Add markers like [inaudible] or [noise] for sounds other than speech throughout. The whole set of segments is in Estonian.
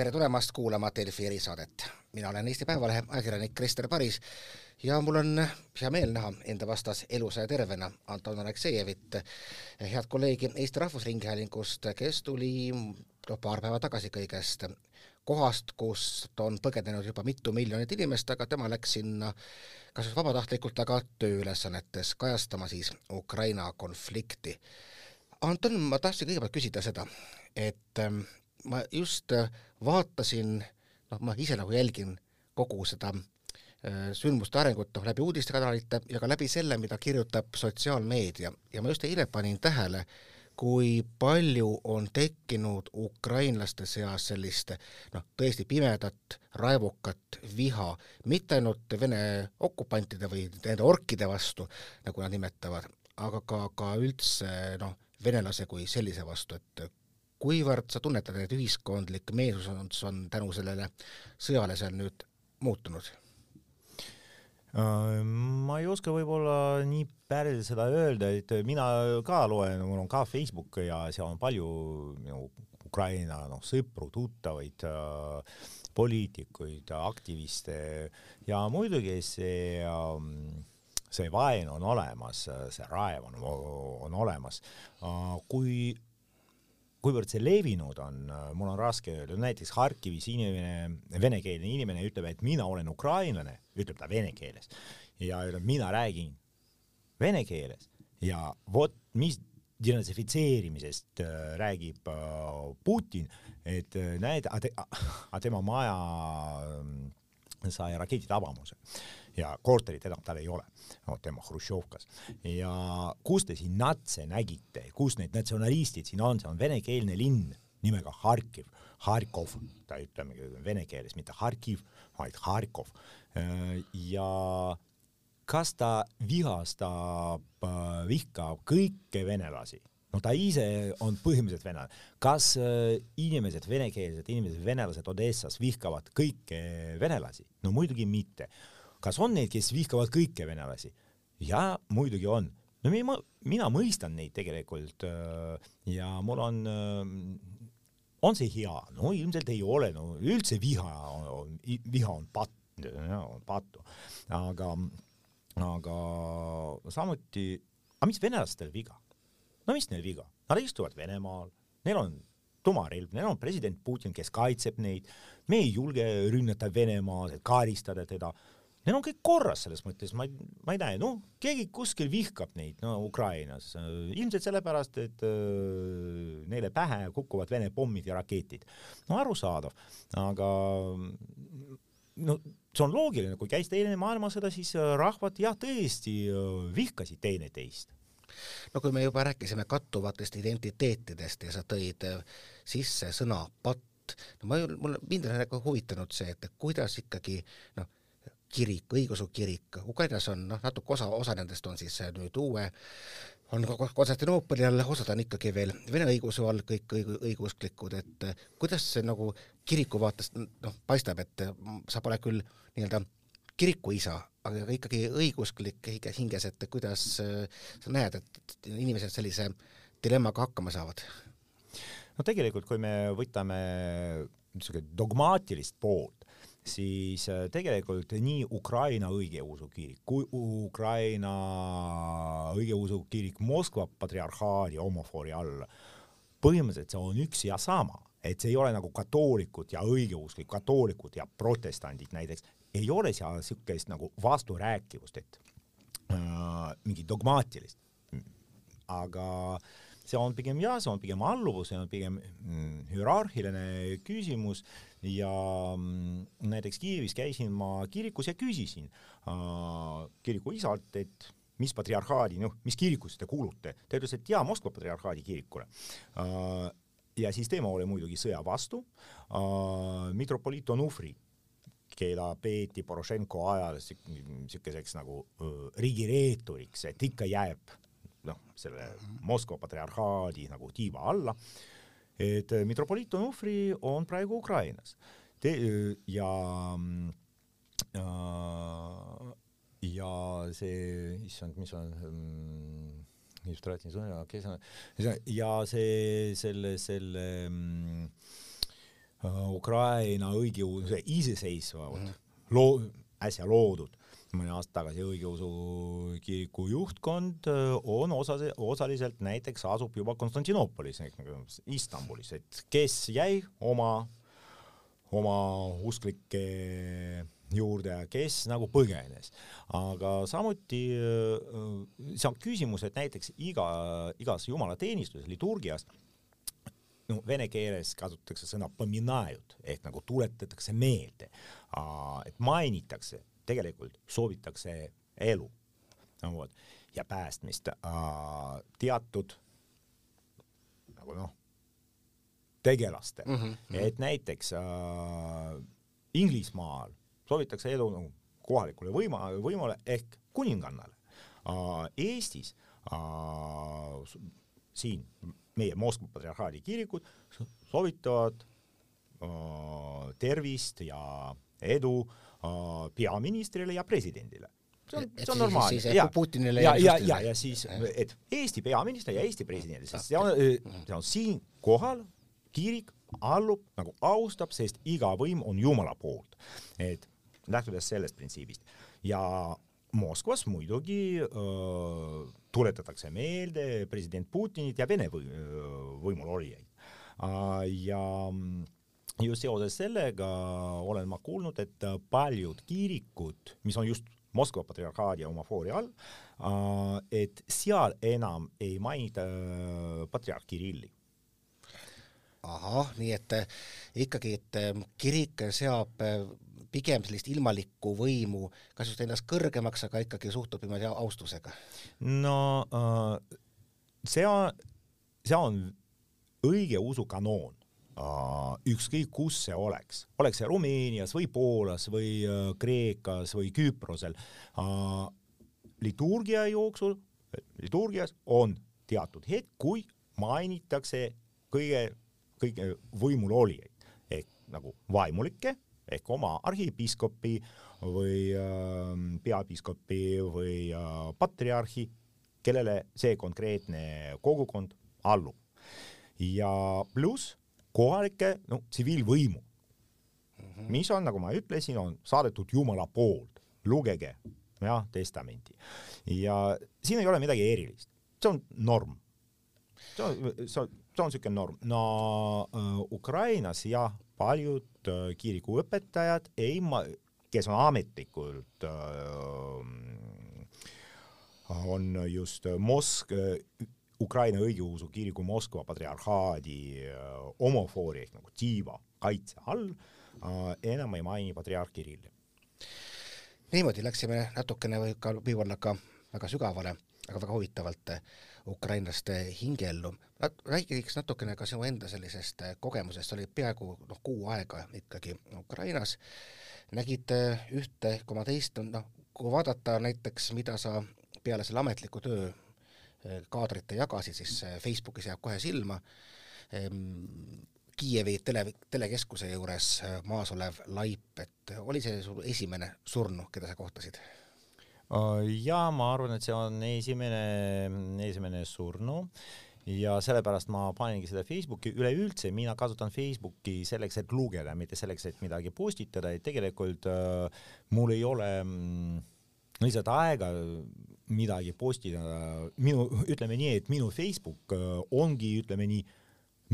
tere tulemast kuulama Delfi erisaadet. mina olen Eesti Päevalehe ajakirjanik Krister Paris ja mul on hea meel näha enda vastas elusa ja tervena Anton Aleksejevit, head kolleegi Eesti Rahvusringhäälingust, kes tuli noh, paar päeva tagasi kõigest kohast, kust on põgenenud juba mitu miljonit inimest, aga tema läks sinna kas just vabatahtlikult, aga tööülesannetes kajastama siis Ukraina konflikti. Anton, ma tahtsin kõigepealt küsida seda, et ähm, ma just äh, vaatasin, noh, ma ise nagu jälgin kogu seda äh, sündmuste arengut noh, läbi uudistekanalite ja ka läbi selle, mida kirjutab sotsiaalmeedia. Ja ma just eile panin tähele, kui palju on tekkinud ukrainlaste seas sellist noh, tõesti pimedat, raevukat viha, mitte ainult Vene okupantide või nende orkide vastu, nagu nad nimetavad, aga ka, ka üldse noh, venelase kui sellise vastu, et kuivõrd sa tunnetad, et ühiskondlik meelsus on, tänu sellele sõjale seal nüüd muutunud? Äh, ma ei oska võib-olla nii päriselt seda öelda, et mina ka loen, mul on ka Facebook ja seal on palju minu Ukraina noh, sõpru, tuttavaid äh,, poliitikuid, aktiviste ja muidugi see äh, see vaen on olemas, see raev on, on olemas. Äh, kui kuivõrd see levinud on, mul on raske öelda, näiteks Harkivis inimene, venekeelne inimene ütleb, et mina olen ukrainlane, ütleb ta vene keeles. Ja ütleb, mina räägin vene keeles. Ja vot mis denatsifitseerimisest äh, räägib äh, Putin, et äh, näed, aga tema maja äh, sai raketitabamuse ja korterit enam tal ei ole, no tema Hruštšovkas. ja kus te siin natse nägite, kus need natsionalistid siin on, see on venekeelne linn nimega Harkiv, Harkov, ta ütlemegi vene keeles, mitte Harkiv, vaid Harkov. ja kas ta vihastab, vihkab kõiki venelasi? no ta ise on põhimõtteliselt venelane. kas äh, inimesed, venekeelsed inimesed, venelased Odessas vihkavad kõiki venelasi? no muidugi mitte kas on neid, kes vihkavad kõiki venelasi? ja muidugi on. no mina, mina mõistan neid tegelikult äh, ja mul on, äh, on see hea? no ilmselt ei ole, no üldse viha on, viha on patt, on pattu, aga, aga samuti, aga mis venelastel viga? no mis neil viga? Nad istuvad Venemaal, neil on tumarelv, neil on president Putin, kes kaitseb neid, me ei julge rünnata Venemaad, karistada teda Neil on kõik korras selles mõttes, ma ei, ma ei näe, noh, keegi kuskil vihkab neid, no Ukrainas, ilmselt sellepärast, et äh, neile pähe kukuvad Vene pommid ja raketid. no arusaadav, aga no see on loogiline, kui käis teine maailmasõda, siis äh, rahvad jah, tõesti äh, vihkasid teineteist. No kui me juba rääkisime kattuvatest identiteetidest ja sa tõid sisse sõna patt, no ma, mul, mind on nagu huvitanud see, et kuidas ikkagi noh, kirik, õigeusu kirik, Ukrainas on noh, natuke osa, osa nendest on siis äh, nüüd uue, on Konstantinoopoli all, osad on ikkagi veel vene õigeusu all kõik õig-, õigeusklikud, et äh, kuidas see nagu kiriku vaatest noh, paistab, et äh, sa pole küll nii-öelda kirikuisa, aga ikkagi õigeusklik hinges, et kuidas sa näed, et inimesed sellise dilemmaga hakkama saavad? no tegelikult, kui me võtame niisugune dogmaatilist poolt, siis äh, tegelikult nii Ukraina õigeusu kirik kui Ukraina õigeusu kirik Moskva patriarhaadi homofoori all, põhimõtteliselt see on üks ja sama, et see ei ole nagu katoolikud ja õigeusklik, katoolikud ja protestandid näiteks, ei ole seal niisugust nagu vasturääkivust, et äh, mingi dogmaatilist, aga see on pigem jah, see on pigem alluvus, see on pigem mm, hierarhiline küsimus. Ja mm, näiteks Kiievis käisin ma kirikus ja küsisin äh, kiriku isalt, et mis patriarhaadi, noh, mis kirikusse te kuulute, ta ütles, et jaa, Moskva patriarhaadi kirikule. Äh,. ja siis tema oli muidugi sõja vastu. Äh,, mitropoliit Onufri keda peeti Porošenko ajal niisuguseks nagu äh, riigireeturiks, et ikka jääb noh, selle Moskva patriarhaadi nagu tiiva alla. Äh, et äh, mitropoliit Onufri on praegu Ukrainas. Te, ja äh, ja see, issand, mis on mm, just rääkisin sõna, kes on, ja see, selle, selle mm, Ukraina õigeusu iseseisvalt mm. loo-, äsja loodud mõne aasta tagasi õigeusu kiriku juhtkond on osa, osaliselt näiteks asub juba Konstantinoopolis, Istanbulis, et kes jäi oma, oma usklike juurde kes nagu põgenes. aga samuti see on küsimus, et näiteks iga, igas jumalateenistuses, liturgias no vene keeles kasutatakse sõna pominajut ehk nagu tuletatakse meelde, et mainitakse tegelikult soovitakse elu no, vot, ja päästmist äh, teatud nagu noh, tegelastel mm, -hmm. et näiteks äh, Inglismaal soovitakse elu nagu kohalikule võima, võimule ehk kuningannale äh,. Eestis äh, siin meie Moskva patriarhaadi kirikud soovitavad äh, tervist ja edu Äh, peaministrile ja presidendile see on, see on normaalne. ja, ja, ja, ja, ja siis, et Eesti peaminister ja Eesti president, sest see on, see on siinkohal kirik allub nagu austab, sest iga võim on Jumala poolt. et lähtudes sellest printsiibist ja Moskvas muidugi öö, tuletatakse meelde president Putinit ja Vene või, võimul olijaid. ja just seoses sellega olen ma kuulnud, et paljud kirikud, mis on just Moskva patriarhaadi homofooria all, äh, et seal enam ei mainita äh, patriarh Kirilli. ahah, nii et äh, ikkagi, et kirik seab pigem sellist ilmalikku võimu, kas just ennast kõrgemaks, aga ikkagi suhtub niimoodi austusega? no see on, see on õigeusu kanoon ükskõik kus see oleks, oleks see Rumeenias või Poolas või uh, Kreekas või Küprosel liturgia jooksul, liturgias on teatud hetk, kui mainitakse kõige, kõige võimul olijaid ehk nagu vaimulikke ehk oma arhipiiskopi või äh, peapiiskopi või äh, patriarhi, kellele see konkreetne kogukond allub. ja pluss kohalikke, no tsiviilvõimu mm, -hmm. mis on, nagu ma ütlesin, on saadetud Jumala poolt, lugege jah, testamenti. ja siin ei ole midagi erilist, see on norm. see on, see on, see on niisugune norm. no äh, Ukrainas jah, paljud äh, kirikuõpetajad ei ma-, kes on ametlikult äh, on just Mosk-, Ukraina õigeusu kiriku Moskva patriarhaadi äh, homofoori ehk nagu tiiva kaitse all äh, enam ei maini patriarh Kirilli. niimoodi läksime natukene või ka võib-olla ka väga sügavale, aga väga huvitavalt äh, ukrainlaste hingeellu. räägiks natukene ka sinu enda sellisest kogemusest, sa olid peaaegu noh, kuu aega ikkagi Ukrainas, nägid ühte koma teist, noh, kui vaadata näiteks, mida sa peale selle ametliku töö kaadrit ei jagasi, siis äh, Facebookis jääb kohe silma. Ehm, Kiievi tele, telekeskuse juures äh, maas olev laip, et oli see sul esimene surnu, keda sa kohtasid? Jaa, ma arvan, et see on esimene, esimene surnu. Ja sellepärast ma paningi seda Facebooki, üleüldse mina kasutan Facebooki selleks, et lugeda, mitte selleks, et midagi postitada, et tegelikult äh, mul ei ole mm, lihtsalt aega midagi postitada, minu, ütleme nii, et minu Facebook äh, ongi, ütleme nii,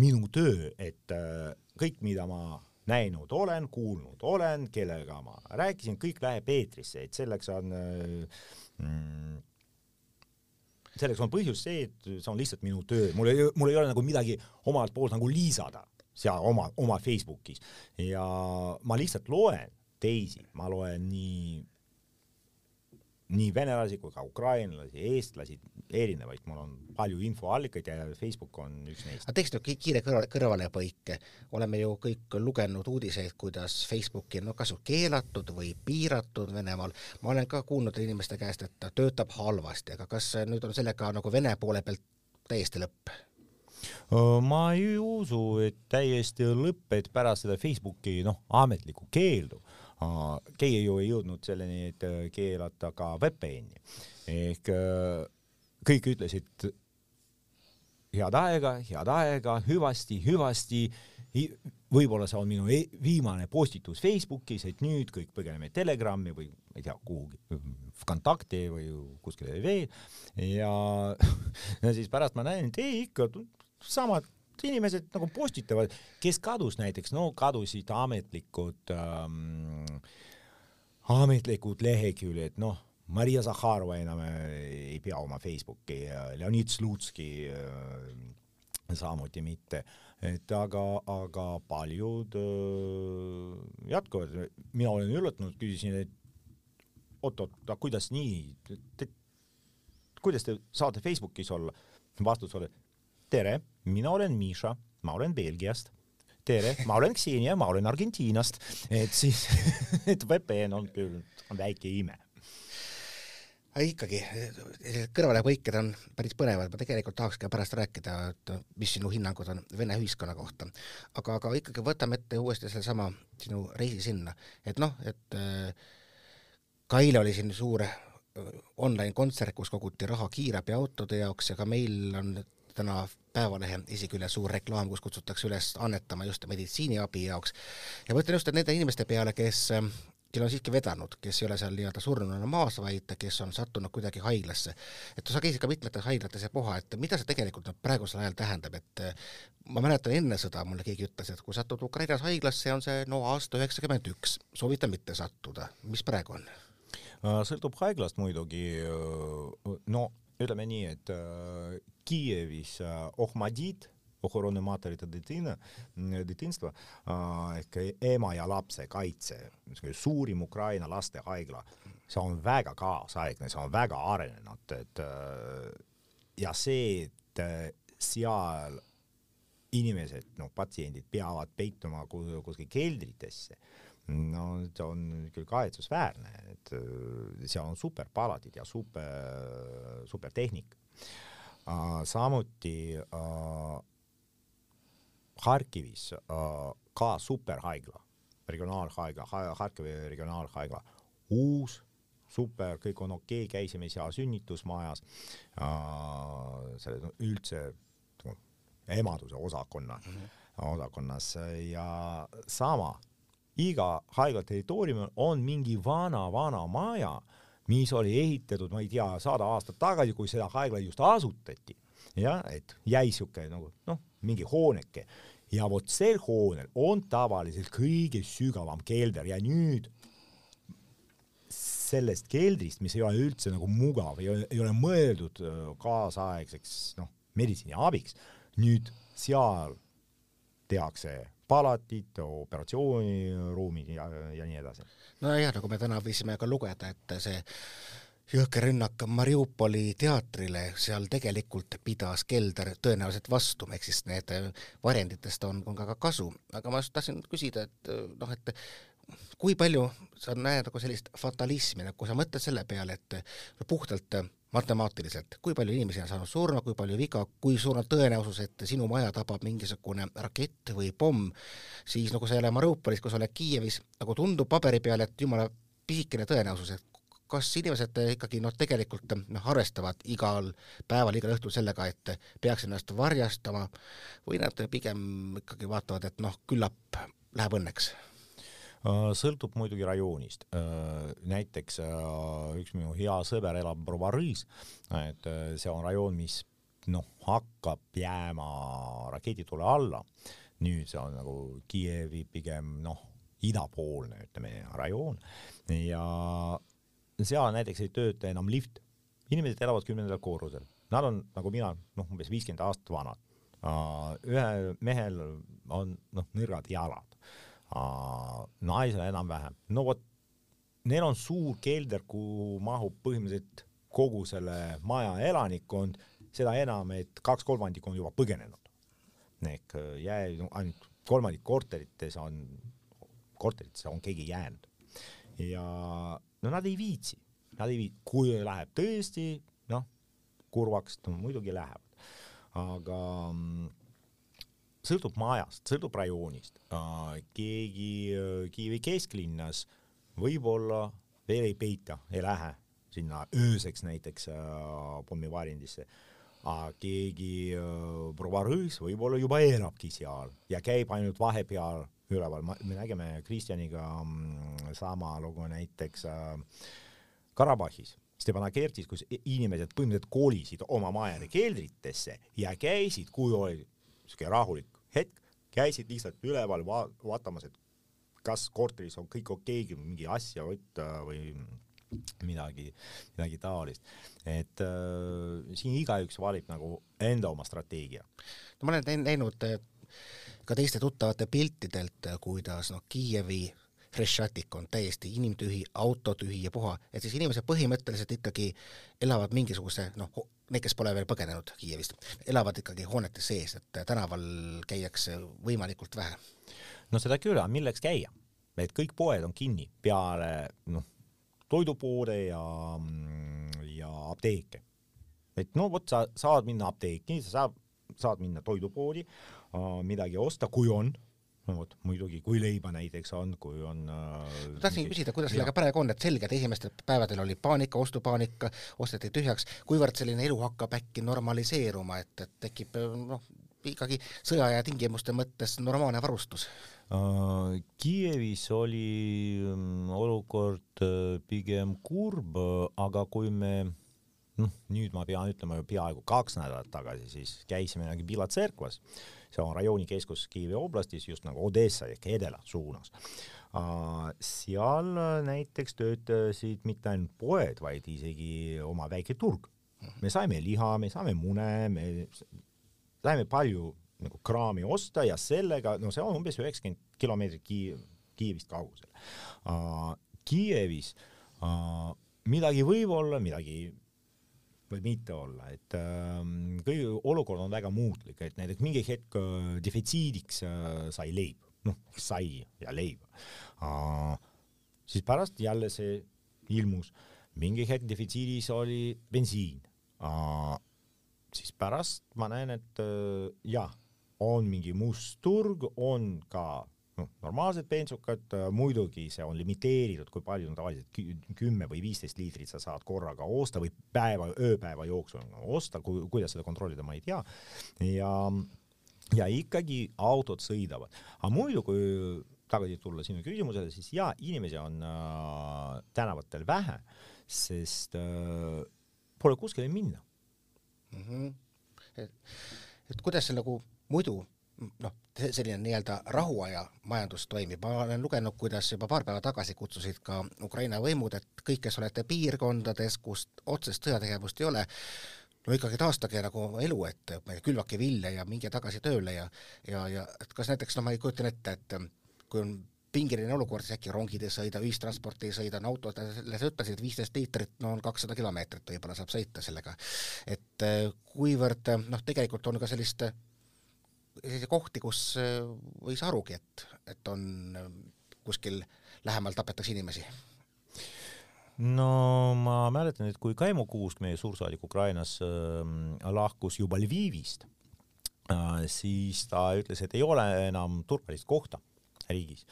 minu töö, et äh, kõik, mida ma näinud olen, kuulnud olen, kellega ma rääkisin, kõik läheb eetrisse, et selleks on äh, mm, selleks on põhjus see, et see on lihtsalt minu töö, mul ei, mul ei ole nagu midagi omalt poolt nagu lisada seal oma, oma Facebookis. Ja ma lihtsalt loen teisi, ma loen nii nii venelasi kui ka ukrainlasi, eestlasi, erinevaid, mul on palju infoallikaid ja Facebook on üks neist. aga teeks nüüd kiire kõrvale, kõrvalepõike, oleme ju kõik lugenud uudiseid, kuidas Facebooki on no kas keelatud või piiratud Venemaal, ma olen ka kuulnud inimeste käest, et ta töötab halvasti, aga kas nüüd on sellega nagu Vene poole pealt täiesti lõpp? ma ei usu, et täiesti lõpp, et pärast seda Facebooki noh, ametlikku keeldu keegi ju ei jõudnud selleni, et äh, keelata ka VPN-i ehk äh, kõik ütlesid head aega, head aega, hüvasti, hüvasti. võib-olla see on minu e viimane postitus Facebookis, et nüüd kõik põgeneme Telegrami või ma ei tea, kuhugi, Kontakti või kuskile veel ja, [laughs] ja siis pärast ma näen, et ei ikka samad inimesed nagu postitavad, kes kadus näiteks, no kadusid ametlikud ähm, ametlikud leheküljed, noh, Maria Zahharova enam ei pea oma Facebooki, Leonid Slutski äh, samuti mitte, et aga, aga paljud äh, jätkavad, mina olen üllatunud, küsisin, et oot-oot, aga kuidas nii, kuidas te saate Facebookis olla? vastus oli, tere, mina olen Miša, ma olen Belgiast tere, ma olen Ksenia, ma olen Argentiinast, et siis [laughs] et VPN on küll on väike ime. ikkagi, kõrvalepõiked on päris põnevad, ma tegelikult tahaks ka pärast rääkida, et mis sinu hinnangud on Vene ühiskonna kohta. aga, aga ikkagi võtame ette uuesti sellesama sinu reisi sinna, et noh, et äh, ka eile oli siin suur äh, online kontsert, kus koguti raha kiirabiautode jaoks ja ka meil on täna Päevalehe esikülje suur reklaam, kus kutsutakse üles annetama just meditsiiniabi jaoks. ja mõtlen just nende inimeste peale, kes kel on siiski vedanud, kes ei ole seal nii-öelda surnuna maas, vaid kes on sattunud kuidagi haiglasse. et sa käisid ka mitmetes haiglates ja puha, et mida see tegelikult nüüd praegusel ajal tähendab, et ma mäletan enne sõda mulle keegi ütles, et kui satud Ukrainas haiglasse, on see no aasta üheksakümmend üks, soovitan mitte sattuda, mis praegu on? sõltub haiglast muidugi, no ütleme nii, et äh, Kiievis äh, Ohmadid, охорони матері та дитина, дитинства ehk ema ja lapse kaitse, suurim Ukraina lastehaigla, see on väga kaasaegne, see on väga arenenud, et ja see, et seal inimesed, noh, patsiendid peavad peituma kuskil keldritesse, no see on küll kahetsusväärne, et seal on superpaladid ja super, supertehnika Äh, samuti Harkivis ka superhaigla, regionaalhaigla, Harkivi regionaalhaigla, uus super, kõik on okei okay,, käisime seal sünnitusmajas. Äh,, selle üldse emaduse osakonna mm, -hmm. osakonnas. Ja sama, iga haigla territooriumil on mingi vana-vana maja mis oli ehitatud, ma ei tea, sada aastat tagasi, kui seda haigla just asutati. jah, et jäi siuke nagu noh, mingi hooneke ja vot sel hoonel on tavaliselt kõige sügavam kelder ja nüüd sellest keldrist, mis ei ole üldse nagu mugav, ei ole, mõeldud äh, kaasaegseks noh, meditsiiniabiks, nüüd seal tehakse palatid, operatsiooniruumid ja, ja nii edasi. nojah, nagu me täna võisime ka lugeda, et see jõhker rünnak Mariupoli teatrile, seal tegelikult pidas kelder tõenäoliselt vastu, ehk siis need varjenditest on, on ka kasu, aga ma tahtsin küsida, et noh, et kui palju sa näed nagu sellist fatalismi, kui sa mõtled selle peale, et puhtalt matemaatiliselt, kui palju inimesi on saanud surma, kui palju viga, kui suur on tõenäosus, et sinu maja tabab mingisugune rakett või pomm, siis nagu sa ei ole Mariupolis, kui sa oled Kiievis, nagu tundub paberi peal, et jumala pisikene tõenäosus, et kas inimesed ikkagi noh, tegelikult noh, arvestavad igal päeval, igal õhtul sellega, et peaks ennast varjastama või nad pigem ikkagi vaatavad, et noh, küllap läheb õnneks sõltub muidugi rajoonist. Äh, näiteks äh, üks minu hea sõber elab Brovariis, et see on rajoon, mis noh, hakkab jääma raketitule alla. nüüd see on nagu Kiievi pigem noh, idapoolne, ütleme, rajoon ja seal näiteks ei tööta enam lift. inimesed elavad kümnendal korrusel, nad on nagu mina, noh, umbes viiskümmend aastat vanad. ühel mehel on noh, nõrgad jalad naisel enam-vähem. no vot, neil on suur kelder, kuhu mahub põhimõtteliselt kogu selle maja elanikkond, seda enam, et kaks kolmandikku on juba põgenenud. ehk äh, jäi ainult kolmandik korterites on, korteritesse on keegi jäänud. ja no nad ei viitsi, nad ei viitsi, kui läheb tõesti, noh, kurvaks, no muidugi lähevad. aga mm, sõltub majast, sõltub rajoonist. keegi Kiievi kesklinnas võib-olla veel ei peita, ei lähe sinna ööseks näiteks äh, pommivarjendisse. aga keegi äh, proua Rõõs võib-olla juba elabki seal ja käib ainult vahepeal üleval, me nägime Kristjaniga mm, sama lugu näiteks äh, Karabahhis Stepanakertis, kus inimesed põhimõtteliselt kolisid oma majade keldritesse ja käisid, kui oli siuke rahulik hetk, käisid lihtsalt üleval va vaatamas, et kas korteris on kõik okei mingi asja võtta või midagi, midagi taolist. et äh, siin igaüks valib nagu enda oma strateegia. no ma olen näinud ka teiste tuttavate piltidelt, kuidas noh, Kiievi Hreštšatik on täiesti inimtühi, autotühi ja puha, et siis inimesed põhimõtteliselt ikkagi elavad mingisuguse noh, need, kes pole veel põgenenud Kiievist, elavad ikkagi hoonete sees, et tänaval käiakse võimalikult vähe. no seda küll, aga milleks käia? et kõik poed on kinni peale noh, toidupoode ja, ja apteeke. et no vot, sa saad minna apteeki, sa saad, saad minna toidupoodi, midagi osta, kui on no vot, muidugi, kui leiba näiteks on, kui on äh, tahtsin küsida, kuidas sellega praegu on, et selge, et esimestel päevadel oli paanika, ostupaanika, osteti tühjaks, kuivõrd selline elu hakkab äkki normaliseeruma, et, et tekib noh, ikkagi sõjaaja tingimuste mõttes normaalne varustus? Äh, Kiievis oli mm, olukord äh, pigem kurb, aga kui me noh, nüüd ma pean ütlema peaaegu kaks nädalat tagasi, siis käisime nagu Bila tserkvas, see on rajoonikeskus Kiievi oblastis just nagu Odessa ehk Edela suunas. Uh, seal näiteks töötasid mitte ainult poed, vaid isegi oma väike turg. me saime liha, me saime mune, me saime palju nagu kraami osta ja sellega, no see on umbes üheksakümmend kilomeetrit Kiiev, Kiievist kaugusel uh,. Kiievis uh, midagi võib olla, midagi võib mitte olla, et äh, kõige, olukord on väga muutlik, et näiteks mingi hetk äh, defitsiidiks äh, sai leib, noh, sai ja leib. Siis pärast jälle see ilmus, mingi hetk defitsiidis oli bensiin. Siis pärast ma näen, et äh, jah on mingi must turg, on ka noh, normaalsed bensukad, äh, muidugi see on limiteeritud, kui palju on tavaliselt kümme või viisteist liitrit sa saad korraga osta või päeva, ööpäeva jooksul osta, kui, kuidas seda kontrollida, ma ei tea. ja, ja ikkagi autod sõidavad, aga muidu, kui tagasi tulla sinu küsimusele, siis jaa, inimesi on äh, tänavatel vähe, sest äh, pole kuskile minna mm. -hmm. et, et kuidas see nagu muidu noh, selline nii-öelda rahuaja majandus toimib, ma olen lugenud, kuidas juba paar päeva tagasi kutsusid ka Ukraina võimud, et kõik, kes olete piirkondades, kus otsest sõjategevust ei ole, no ikkagi taastage nagu elu, et külvake vilja ja minge tagasi tööle ja ja, ja et kas näiteks, no ma kujutan ette, et kui on pingeline olukord, siis äkki rongid ei sõida, ühistransport ei sõida, no autod, sa ütlesid, viisteist liitrit, no on kakssada kilomeetrit võib-olla saab sõita sellega. et kuivõrd noh, tegelikult on ka sellist selliseid kohti, kus äh, ei saa arugi, et, et on äh, kuskil lähemal tapetakse inimesi? no ma mäletan, et kui Kaimo Kuusk, meie suursaadik Ukrainas äh,, lahkus juba Lvivist äh,, siis ta ütles, et ei ole enam turvalist kohta riigis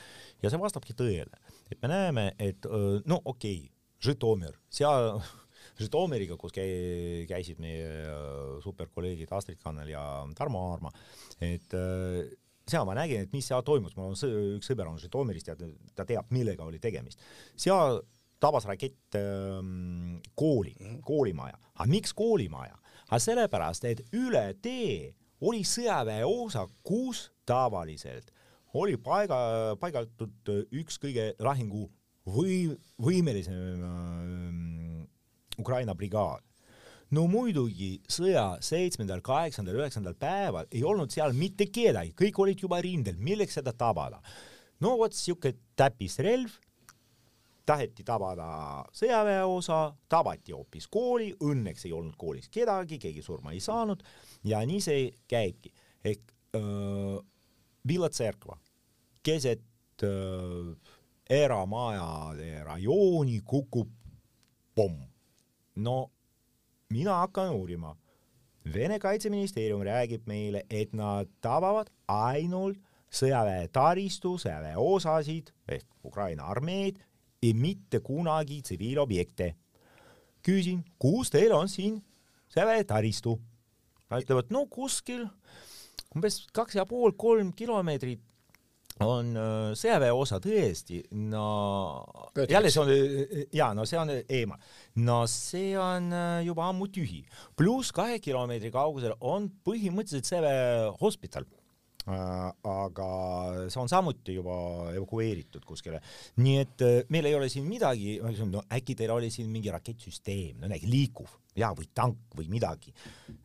ja see vastabki tõele, et me näeme, et äh, no okei okay,, Žõtomõr, seal Žõtomõriga, kus käi, käisid meie äh, superkolleegid Astrid Kannel ja Tarmo Aarma, et äh, seal ma nägin, et mis seal toimus, mul on üks sõber on Žõtomõrist ja ta teab, millega oli tegemist. seal tabas rakett ähm, kooli, mhm. koolimaja. aga miks koolimaja? aga sellepärast, et üle tee oli sõjaväeosa, kus tavaliselt oli paiga, paigaldatud üks kõige lahingu või võimelisem äh, Ukraina brigaad. no muidugi sõja seitsmendal, kaheksandal, üheksandal päeval ei olnud seal mitte kedagi, kõik olid juba rindel, milleks seda tabada? no vot siuke täppisrelv, taheti tabada sõjaväeosa, tabati hoopis kooli, õnneks ei olnud koolis kedagi, keegi surma ei saanud ja nii see käibki. ehk Villa Tserkva keset öö, eramajade rajooni kukub pomm no mina hakkan uurima. Vene kaitseministeerium räägib meile, et nad tabavad ainult sõjaväe taristu, sõjaväe osasid ehk Ukraina armeed ja mitte kunagi tsiviilobjekte. küsin, kus teil on siin sõjaväe taristu? Nad ütlevad, no kuskil umbes kaks ja pool, kolm kilomeetrit on äh, sõjaväeosa tõesti, no Pöördumaks. jälle see on, jaa, no see on eemal. no see on äh, juba ammu tühi. pluss kahe kilomeetri kaugusel on põhimõtteliselt sõjaväehospital Äh, aga see on samuti juba evakueeritud kuskile. nii et meil ei ole siin midagi, no äkki teil oli siin mingi rakettsüsteem, no näiteks liikuv ja või tank või midagi.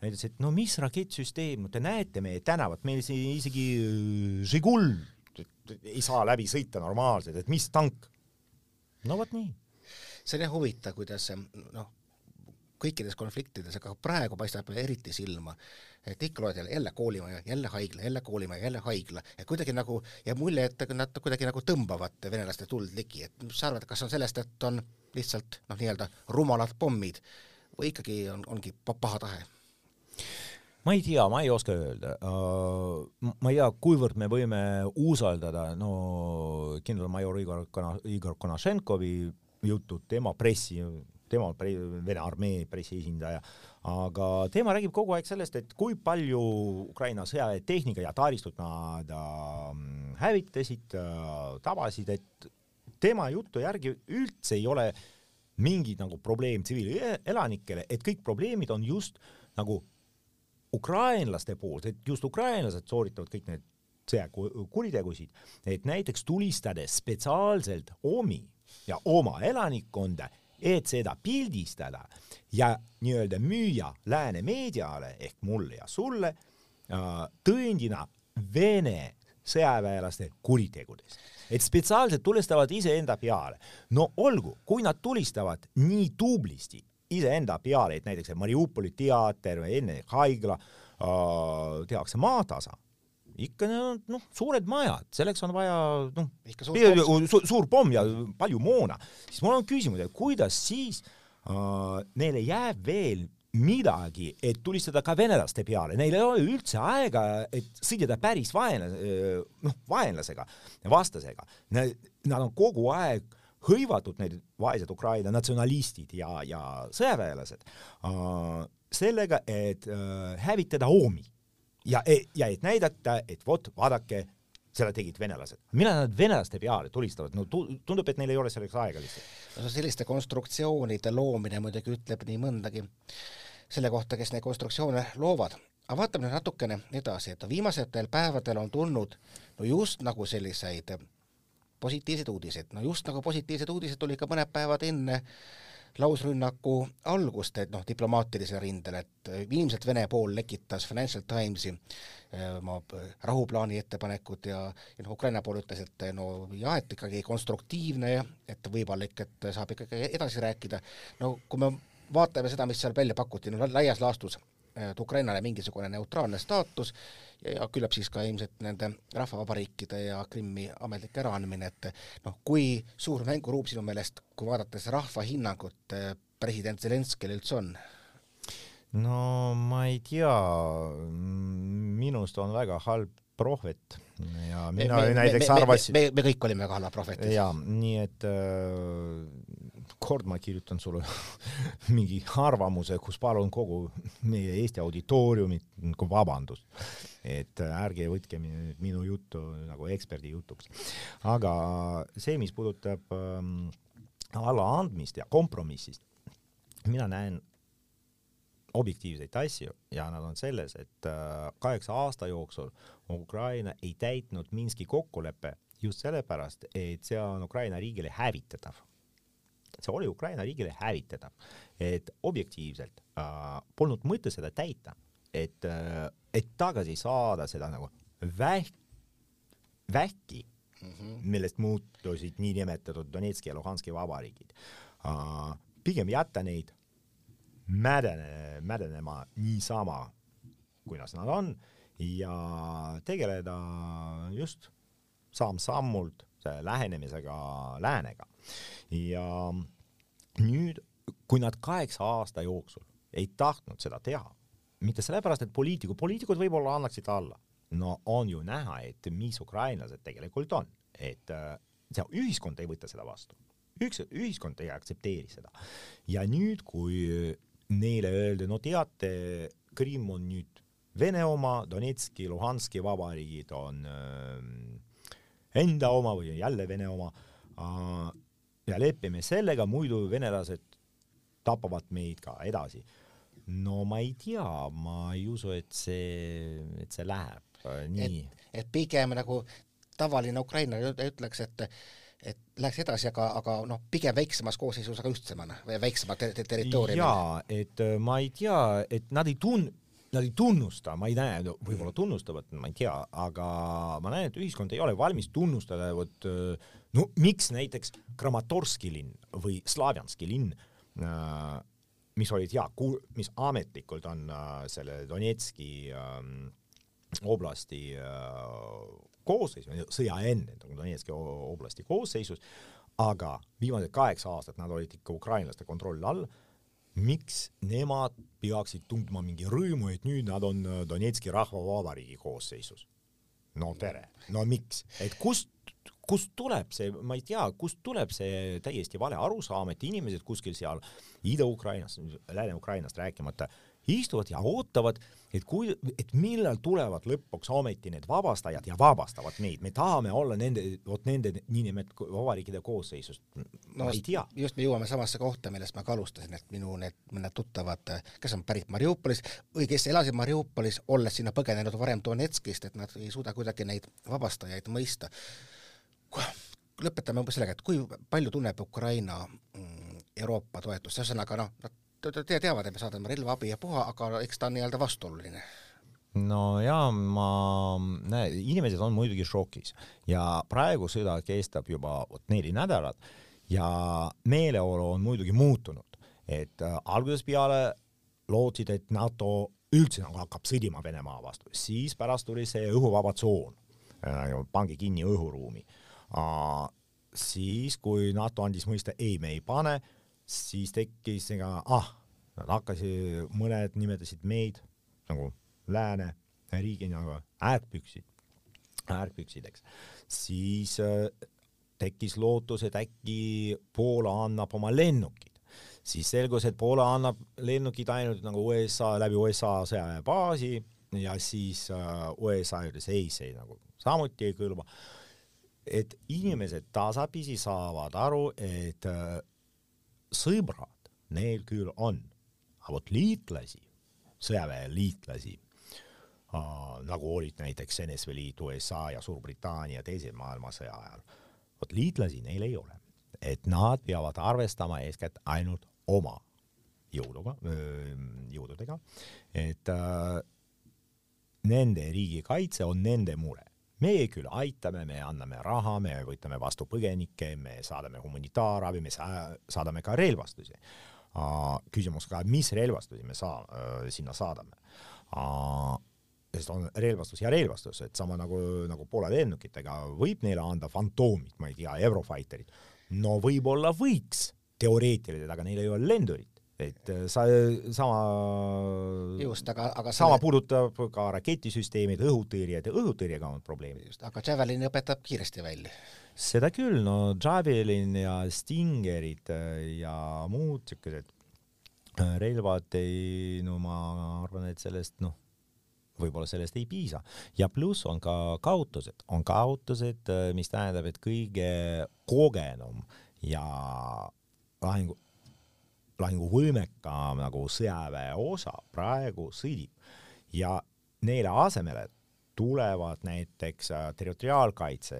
Ütlesid, et no mis rakettsüsteem, no te näete meie tänavat, meil siin isegi Žigul ei saa läbi sõita normaalselt, et mis tank. no vot nii. see on jah huvitav, kuidas noh, kõikides konfliktides, aga praegu paistab eriti silma, et ikka loed jälle, jälle koolimaja, jälle haigla, jälle koolimaja, jälle haigla ja kuidagi nagu jääb mulje, et nad kuidagi nagu tõmbavad venelaste tuld ligi, et mis sa arvad, kas on sellest, et on lihtsalt noh, nii-öelda rumalad pommid või ikkagi on, ongi pa- paha tahe? Ma ei tea, ma ei oska öelda. ma ei tea, kuivõrd me võime usaldada, no kindralmajor Igor Kona-, Igor Konašenkovi juttu, tema pressi, tema pre-, Vene armee pressiesindaja, aga tema räägib kogu aeg sellest, et kui palju Ukraina sõjaväetehnika ja taristut nad äh, hävitasid äh,, tabasid, et tema jutu järgi üldse ei ole mingit nagu probleem tsiviilelanikele, et kõik probleemid on just nagu ukrainlaste poolt, et just ukrainlased sooritavad kõik need sõjakuritegusid, et näiteks tulistades spetsiaalselt omi ja oma elanikkonda, et seda pildistada ja nii-öelda müüa lääne meediale ehk mulle ja sulle äh, tõendina Vene sõjaväelaste kuritegudest. et spetsiaalselt tulistavad iseenda peale. no olgu, kui nad tulistavad nii tublisti iseenda peale, et näiteks Mariupoli teater või enne haigla äh, tehakse maatasa, ikka noh, suured majad, selleks on vaja noh, suur suur pomm ja palju moona, siis mul on küsimus, et kuidas siis äh, neile jääb veel midagi, et tulistada ka venelaste peale, neil ei ole üldse aega, et sõdida päris vaenlase, noh, vaenlasega, vastasega. Nad on kogu aeg hõivatud, need vaesed Ukraina natsionalistid ja, ja sõjaväelased äh, sellega, et äh, hävitada Oomi ja, ja et näidata, et vot vaadake, seda tegid venelased. millal nad venelaste peale tulistavad, no tu- tundub, et neil ei ole selleks aega lihtsalt. no selliste konstruktsioonide loomine muidugi ütleb nii mõndagi selle kohta, kes neid konstruktsioone loovad. aga vaatame nüüd natukene edasi, et viimastel päevadel on tulnud no just nagu selliseid positiivseid uudiseid, no just nagu positiivsed uudised tuli ka mõned päevad enne lausrünnaku algust, et noh, diplomaatilisel rindel, et ilmselt Vene pool lekitas Financial Timesi eh, oma rahuplaani ettepanekud ja, ja noh, Ukraina pool ütles, et no jah, et ikkagi konstruktiivne ja et võimalik, et saab ikkagi edasi rääkida. no kui me vaatame seda, mis seal välja pakuti, no laias laastus et Ukrainale mingisugune neutraalne staatus ja, küllap siis ka ilmselt nende rahvavabariikide ja Krimmi ametlik äraandmine, et noh, kui suur mänguruum sinu meelest, kui vaadates rahva hinnangut eh, president Zelenskile üldse on? no ma ei tea, minust on väga halb prohvet ja mina me, näiteks me, arvasin, me, me, me kõik olime väga halvad prohvetid. jaa, nii et äh, kord ma kirjutan sulle [laughs] mingi arvamuse, kus palun kogu meie Eesti auditooriumi nagu vabandust, et ärge võtke minu, juttu nagu eksperdi jutuks. aga see, mis puudutab ähm, allaandmist ja kompromissist, mina näen objektiivseid asju ja nad on selles, et äh, kaheksa aasta jooksul Ukraina ei täitnud Minski kokkuleppe just sellepärast, et see on Ukraina riigile hävitatav. See oli Ukraina riigile hävitatav, et objektiivselt äh, polnud mõte seda täita, et äh,, et tagasi saada seda nagu väh-, vähki mm, -hmm. millest muutusid niinimetatud Donetski ja Luhanski vabariigid uh,. pigem jätta neid mädene, mädenema niisama, kuidas nad on ja tegeleda just samm-sammult lähenemisega läänega. ja nüüd, kui nad kaheksa aasta jooksul ei tahtnud seda teha, mitte sellepärast, et poliitikud, poliitikud võib-olla annaksid alla, no on ju näha, et mis ukrainlased tegelikult on, et äh, see ühiskond ei võta seda vastu, üks ühiskond ei aktsepteeri seda. ja nüüd, kui neile öeldi, no teate, Krimm on nüüd Vene oma, Donetski, Luhanski vabariigid on äh, enda oma või jälle Vene oma ja lepime sellega, muidu venelased tapavad meid ka edasi. no ma ei tea, ma ei usu, et see, et see läheb äh, nii. et pigem nagu tavaline ukrainlane ütleks, et et läheks edasi, aga, aga noh, pigem väiksemas koosseisus, aga ühtsemana või väiksema ter ter territooriumil. jaa, et äh, ma ei tea, et nad ei tun-, nad ei tunnusta, ma ei näe võib-olla tunnustavad, ma ei tea, aga ma näen, et ühiskond ei ole valmis tunnustada, vot äh, no miks näiteks Kramatorski linn või Slavjanski linn äh, mis olid ja, mis ametlikult on äh, selle Donetski äh, oblasti koosseisus, sõja enne Donetski oblasti koosseisus, aga viimased kaheksa aastat nad olid ikka ukrainlaste kontrolli all. Miks nemad peaksid tundma mingi rõõmu, et nüüd nad on äh, Donetski rahvavabariigi koosseisus? no tere, no miks, et kust kust tuleb see, ma ei tea, kust tuleb see täiesti vale arusaam, et inimesed kuskil seal Ida-Ukrainas, Lääne-Ukrainast rääkimata, istuvad ja ootavad, et kui, et millal tulevad lõpuks ometi need vabastajad ja vabastavad meid, me tahame olla nende, vot nende niinimetatud vabariikide koosseisus. no ma ei tea. just me jõuame samasse kohta, millest ma ka alustasin, et minu need mõned tuttavad, kes on pärit Mariupolis või kes elasid Mariupolis, olles sinna põgenenud varem Donetskist, et nad ei suuda kuidagi neid vabastajaid mõista lõpetame umbes sellega, et kui palju tunneb Ukraina mm, Euroopa toetust, ühesõnaga noh, nad te teavad, et me saadame relvaabi ja puha, aga eks ta on nii-öelda vastuoluline. No jaa, ma, näe, inimesed on muidugi šokis. Ja praegu sõda kestab juba vot neli nädalat ja meeleolu on muidugi muutunud, et äh, algusest peale lootsid, et NATO üldse nagu hakkab sõdima Venemaa vastu, siis pärast tuli see õhuvaba tsoon äh,, pange kinni õhuruumi. Äh, siis, kui NATO andis mõista ei, me ei pane, siis tekkis ega ah, nad hakkasid, mõned nimetasid meid nagu lääne riigina nagu äärdpüksid, äärdpüksid, eks, siis äh, tekkis lootus, et äkki Poola annab oma lennukid, siis selgus, et Poola annab lennukid ainult nagu USA läbi USA sõjaväebaasi ja siis äh, USA ütles ei, see nagu samuti ei kõlba. Et inimesed tasapisi saavad aru, et äh, sõbrad neil küll on, aga vot liitlasi, sõjaväeliitlasi äh,, nagu olid näiteks NSV Liit, USA ja Suurbritannia teise maailmasõja ajal, vot liitlasi neil ei ole, et nad peavad arvestama eeskätt ainult oma jõuduga, jõududega, et äh, nende riigikaitse on nende mure meie küll aitame, me anname raha, me võtame vastu põgenikke, me saadame humanitaarabi, me saadame ka relvastusi. küsimus ka, mis relvastusi me saa-, sinna saadame. sest on relvastus ja relvastus, et sama nagu, nagu Poola lennukitega võib neile anda fantoomid, ma ei tea, Eurofighterid. no võib-olla võiks teoreetiliselt, aga neil ei ole lendurit et äh, sa sama just, aga, aga sama selle... puudutab ka raketisüsteemid, õhutõrjed ja õhutõrjega on probleemid. just, aga Javelin õpetab kiiresti välja. seda küll, no Javelin ja Stingerid äh, ja muud siukesed äh, relvad ei, no ma arvan, et sellest noh, võib-olla sellest ei piisa ja pluss on ka kaotused, on kaotused, mis tähendab, et kõige kogenum ja lahingu lahinguvõimekam nagu sõjaväe osa praegu sõdib ja neile asemele tulevad näiteks äh, territoriaalkaitse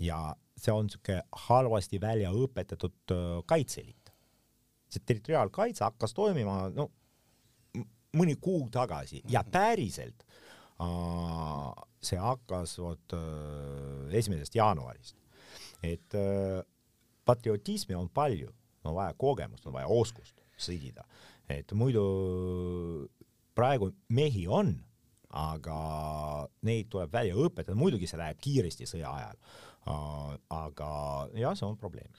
ja see on niisugune halvasti välja õpetatud äh, kaitseliit. see territoriaalkaitse hakkas toimima no mõni kuu tagasi ja mhm. päriselt äh, see hakkas vot äh, esimesest jaanuarist. et äh, patriotismi on palju, on vaja kogemust, on vaja oskust sõdida, et muidu praegu mehi on, aga neid tuleb välja õpetada, muidugi see läheb kiiresti sõja ajal. aga jah, see on probleem.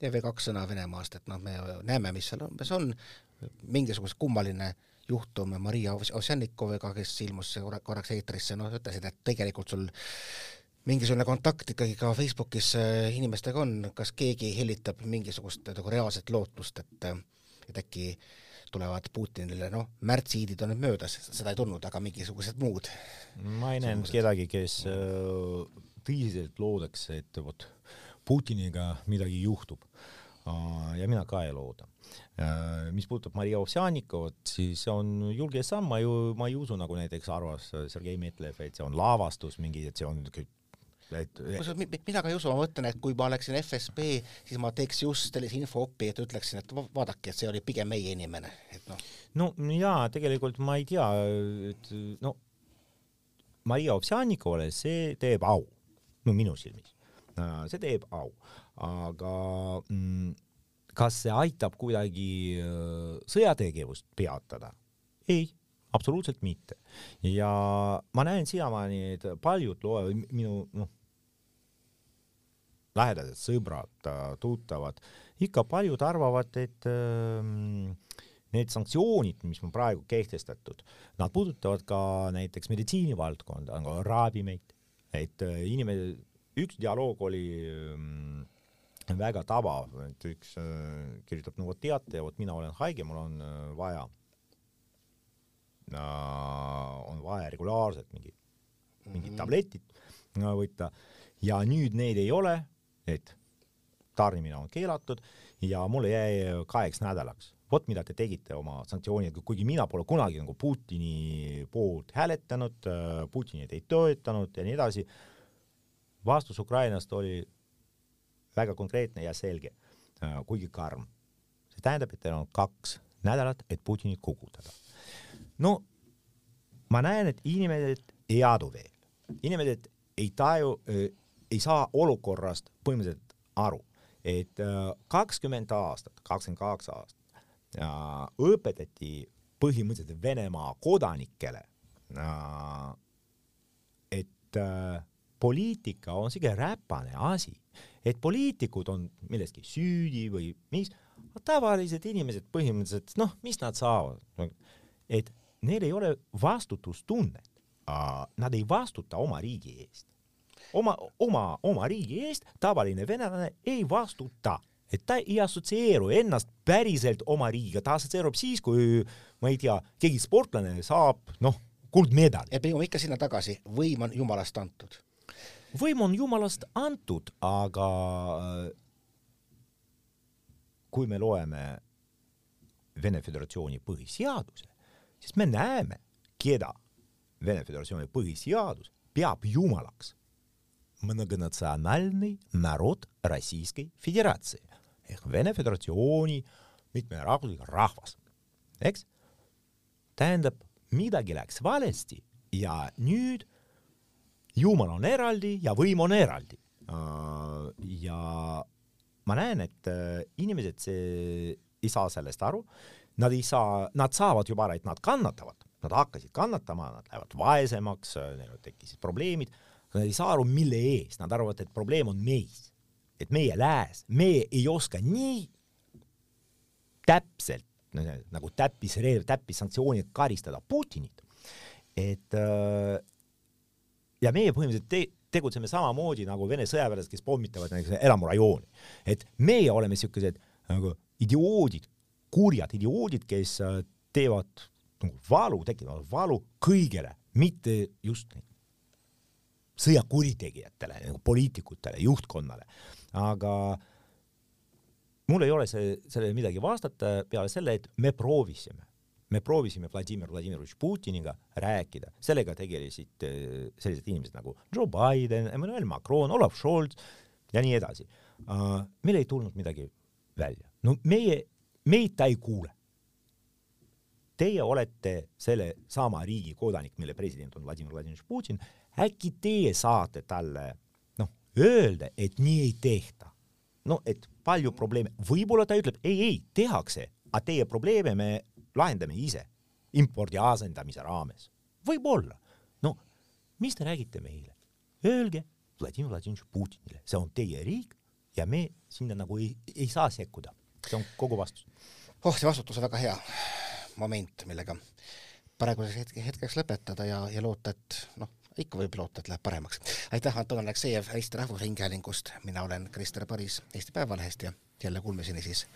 ja veel kaks sõna Venemaast, et noh, me näeme, mis seal umbes on, mingisugune kummaline juhtum Maria Ovsjannikoviga, kes ilmus korraks eetrisse, noh, ütlesid, et tegelikult sul mingisugune kontakt ikkagi ka Facebookis äh, inimestega on, kas keegi hellitab mingisugust nagu reaalset lootust, et et äkki tulevad Putinile, noh, märtsiidid on nüüd möödas, seda ei tulnud, aga mingisugused muud. ma ei näinud kedagi, kes äh, tõsiselt loodaks, et vot Putiniga midagi juhtub. ja mina ka ei looda. mis puudutab Maria Ovsjanikovat, siis see on julge samm, ma ju, ma ei usu, nagu näiteks arvas Sergei Metlev, et see on lavastus mingi, et see on et mina ka ei usu, ma mõtlen, et kui ma oleksin FSB, siis ma teeks just sellise infoopi, et ütleksin, et vaadake, et see oli pigem meie inimene, et noh. no jaa, tegelikult ma ei tea, et no Maria Ovsjanikovale see teeb au, no minu silmis, see teeb au, aga mm, kas see aitab kuidagi äh, sõjategevust peatada? ei absoluutselt mitte. ja ma näen siiamaani, et paljud loevad minu noh, lähedased sõbrad, tuttavad, ikka paljud arvavad, et ähm, need sanktsioonid, mis on praegu kehtestatud, nad puudutavad ka näiteks meditsiinivaldkonda, nagu ravimeid, et äh, inimene, üks dialoog oli ähm, väga tabav, et üks äh, kirjutab, no vot teate, vot mina olen haige, mul on äh, vaja äh,, on vaja regulaarselt mingi, mingid mhm. tabletid võtta. Ja nüüd neid ei ole et tarnimine on keelatud ja mulle jäi kaheks nädalaks. vot mida te tegite oma sanktsioonidega, kuigi mina pole kunagi nagu Putini poolt hääletanud, Putinit ei toetanud ja nii edasi. vastus Ukrainast oli väga konkreetne ja selge, kuigi karm. see tähendab, et teil on kaks nädalat, et Putinit kukutada. no ma näen, et inimesed ei adu veel, inimesed ei taju ei saa olukorrast põhimõtteliselt aru, et äh, kakskümmend aastat, kakskümmend kaks aastat äh, õpetati põhimõtteliselt Venemaa kodanikele, äh, et poliitika on siuke räpane asi, et poliitikud on milleski süüdi või mis, tavalised inimesed põhimõtteliselt, noh, mis nad saavad, et neil ei ole vastutustunnet, nad ei vastuta oma riigi eest oma, oma, oma riigi eest tavaline venelane ei vastuta, et ta ei assotsieeru ennast päriselt oma riigiga, ta assotsieerub siis, kui ma ei tea, keegi sportlane saab, noh, kuldmedali. et me jõuame ikka sinna tagasi, võim on jumalast antud. võim on jumalast antud, aga äh, kui me loeme Vene Föderatsiooni põhiseaduse, siis me näeme, keda Vene Föderatsiooni põhiseadus peab jumalaks многонациональный народ Российской Федерации ehk Vene Föderatsiooni mitmerahvuslik rahvas, eks? tähendab, midagi läks valesti ja nüüd Jumal on eraldi ja võim on eraldi. ja ma näen, et inimesed see, ei saa sellest aru, nad ei saa, nad saavad juba aru, et nad kannatavad, nad hakkasid kannatama, nad lähevad vaesemaks, neil tekkisid probleemid Nad ei saa aru, mille eest, nad arvavad, et probleem on meis. et meie lääs, meie ei oska nii täpselt nagu täppisreev, täppissanktsioonid karistada Putinit, et äh, ja meie põhimõtteliselt te, tegutseme samamoodi nagu Vene sõjaväelased, kes pommitavad näiteks elamurajooni. et meie oleme siukesed nagu idioodid, kurjad idioodid, kes äh, teevad nagu valu, tekitavad valu kõigele, mitte just sõjakurjategijatele, nagu poliitikutele, juhtkonnale, aga mul ei ole see, sellele midagi vastata peale selle, et me proovisime, me proovisime Vladimir Vladimirovitš Putiniga rääkida, sellega tegelesid äh, sellised inimesed nagu Joe Biden, Emmanuel Macron, Olav Scholz ja nii edasi uh,. meil ei tulnud midagi välja, no meie, meid ta ei kuule. Teie olete selle sama riigi kodanik, mille president on Vladimir Vladimirovitš Putin äkki teie saate talle noh, öelda, et nii ei tehta. no et palju probleeme, võib-olla ta ütleb ei, ei, tehakse, aga teie probleeme me lahendame ise impordi asendamise raames. võib-olla. no mis te räägite meile? Öelge Vladimir Vladimirovitš Putinile, see on teie riik ja me sinna nagu ei, ei saa sekkuda. see on kogu vastus. oh, see vastutus on väga hea moment, millega praeguseks hetkeks lõpetada ja, ja loota, et noh, ikka võib loota, et läheb paremaks. aitäh, Anton Aleksejev Eesti Rahvusringhäälingust, mina olen Krister Paris Eesti Päevalehest ja jälle kuulmiseni siis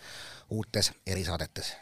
uutes erisaadetes.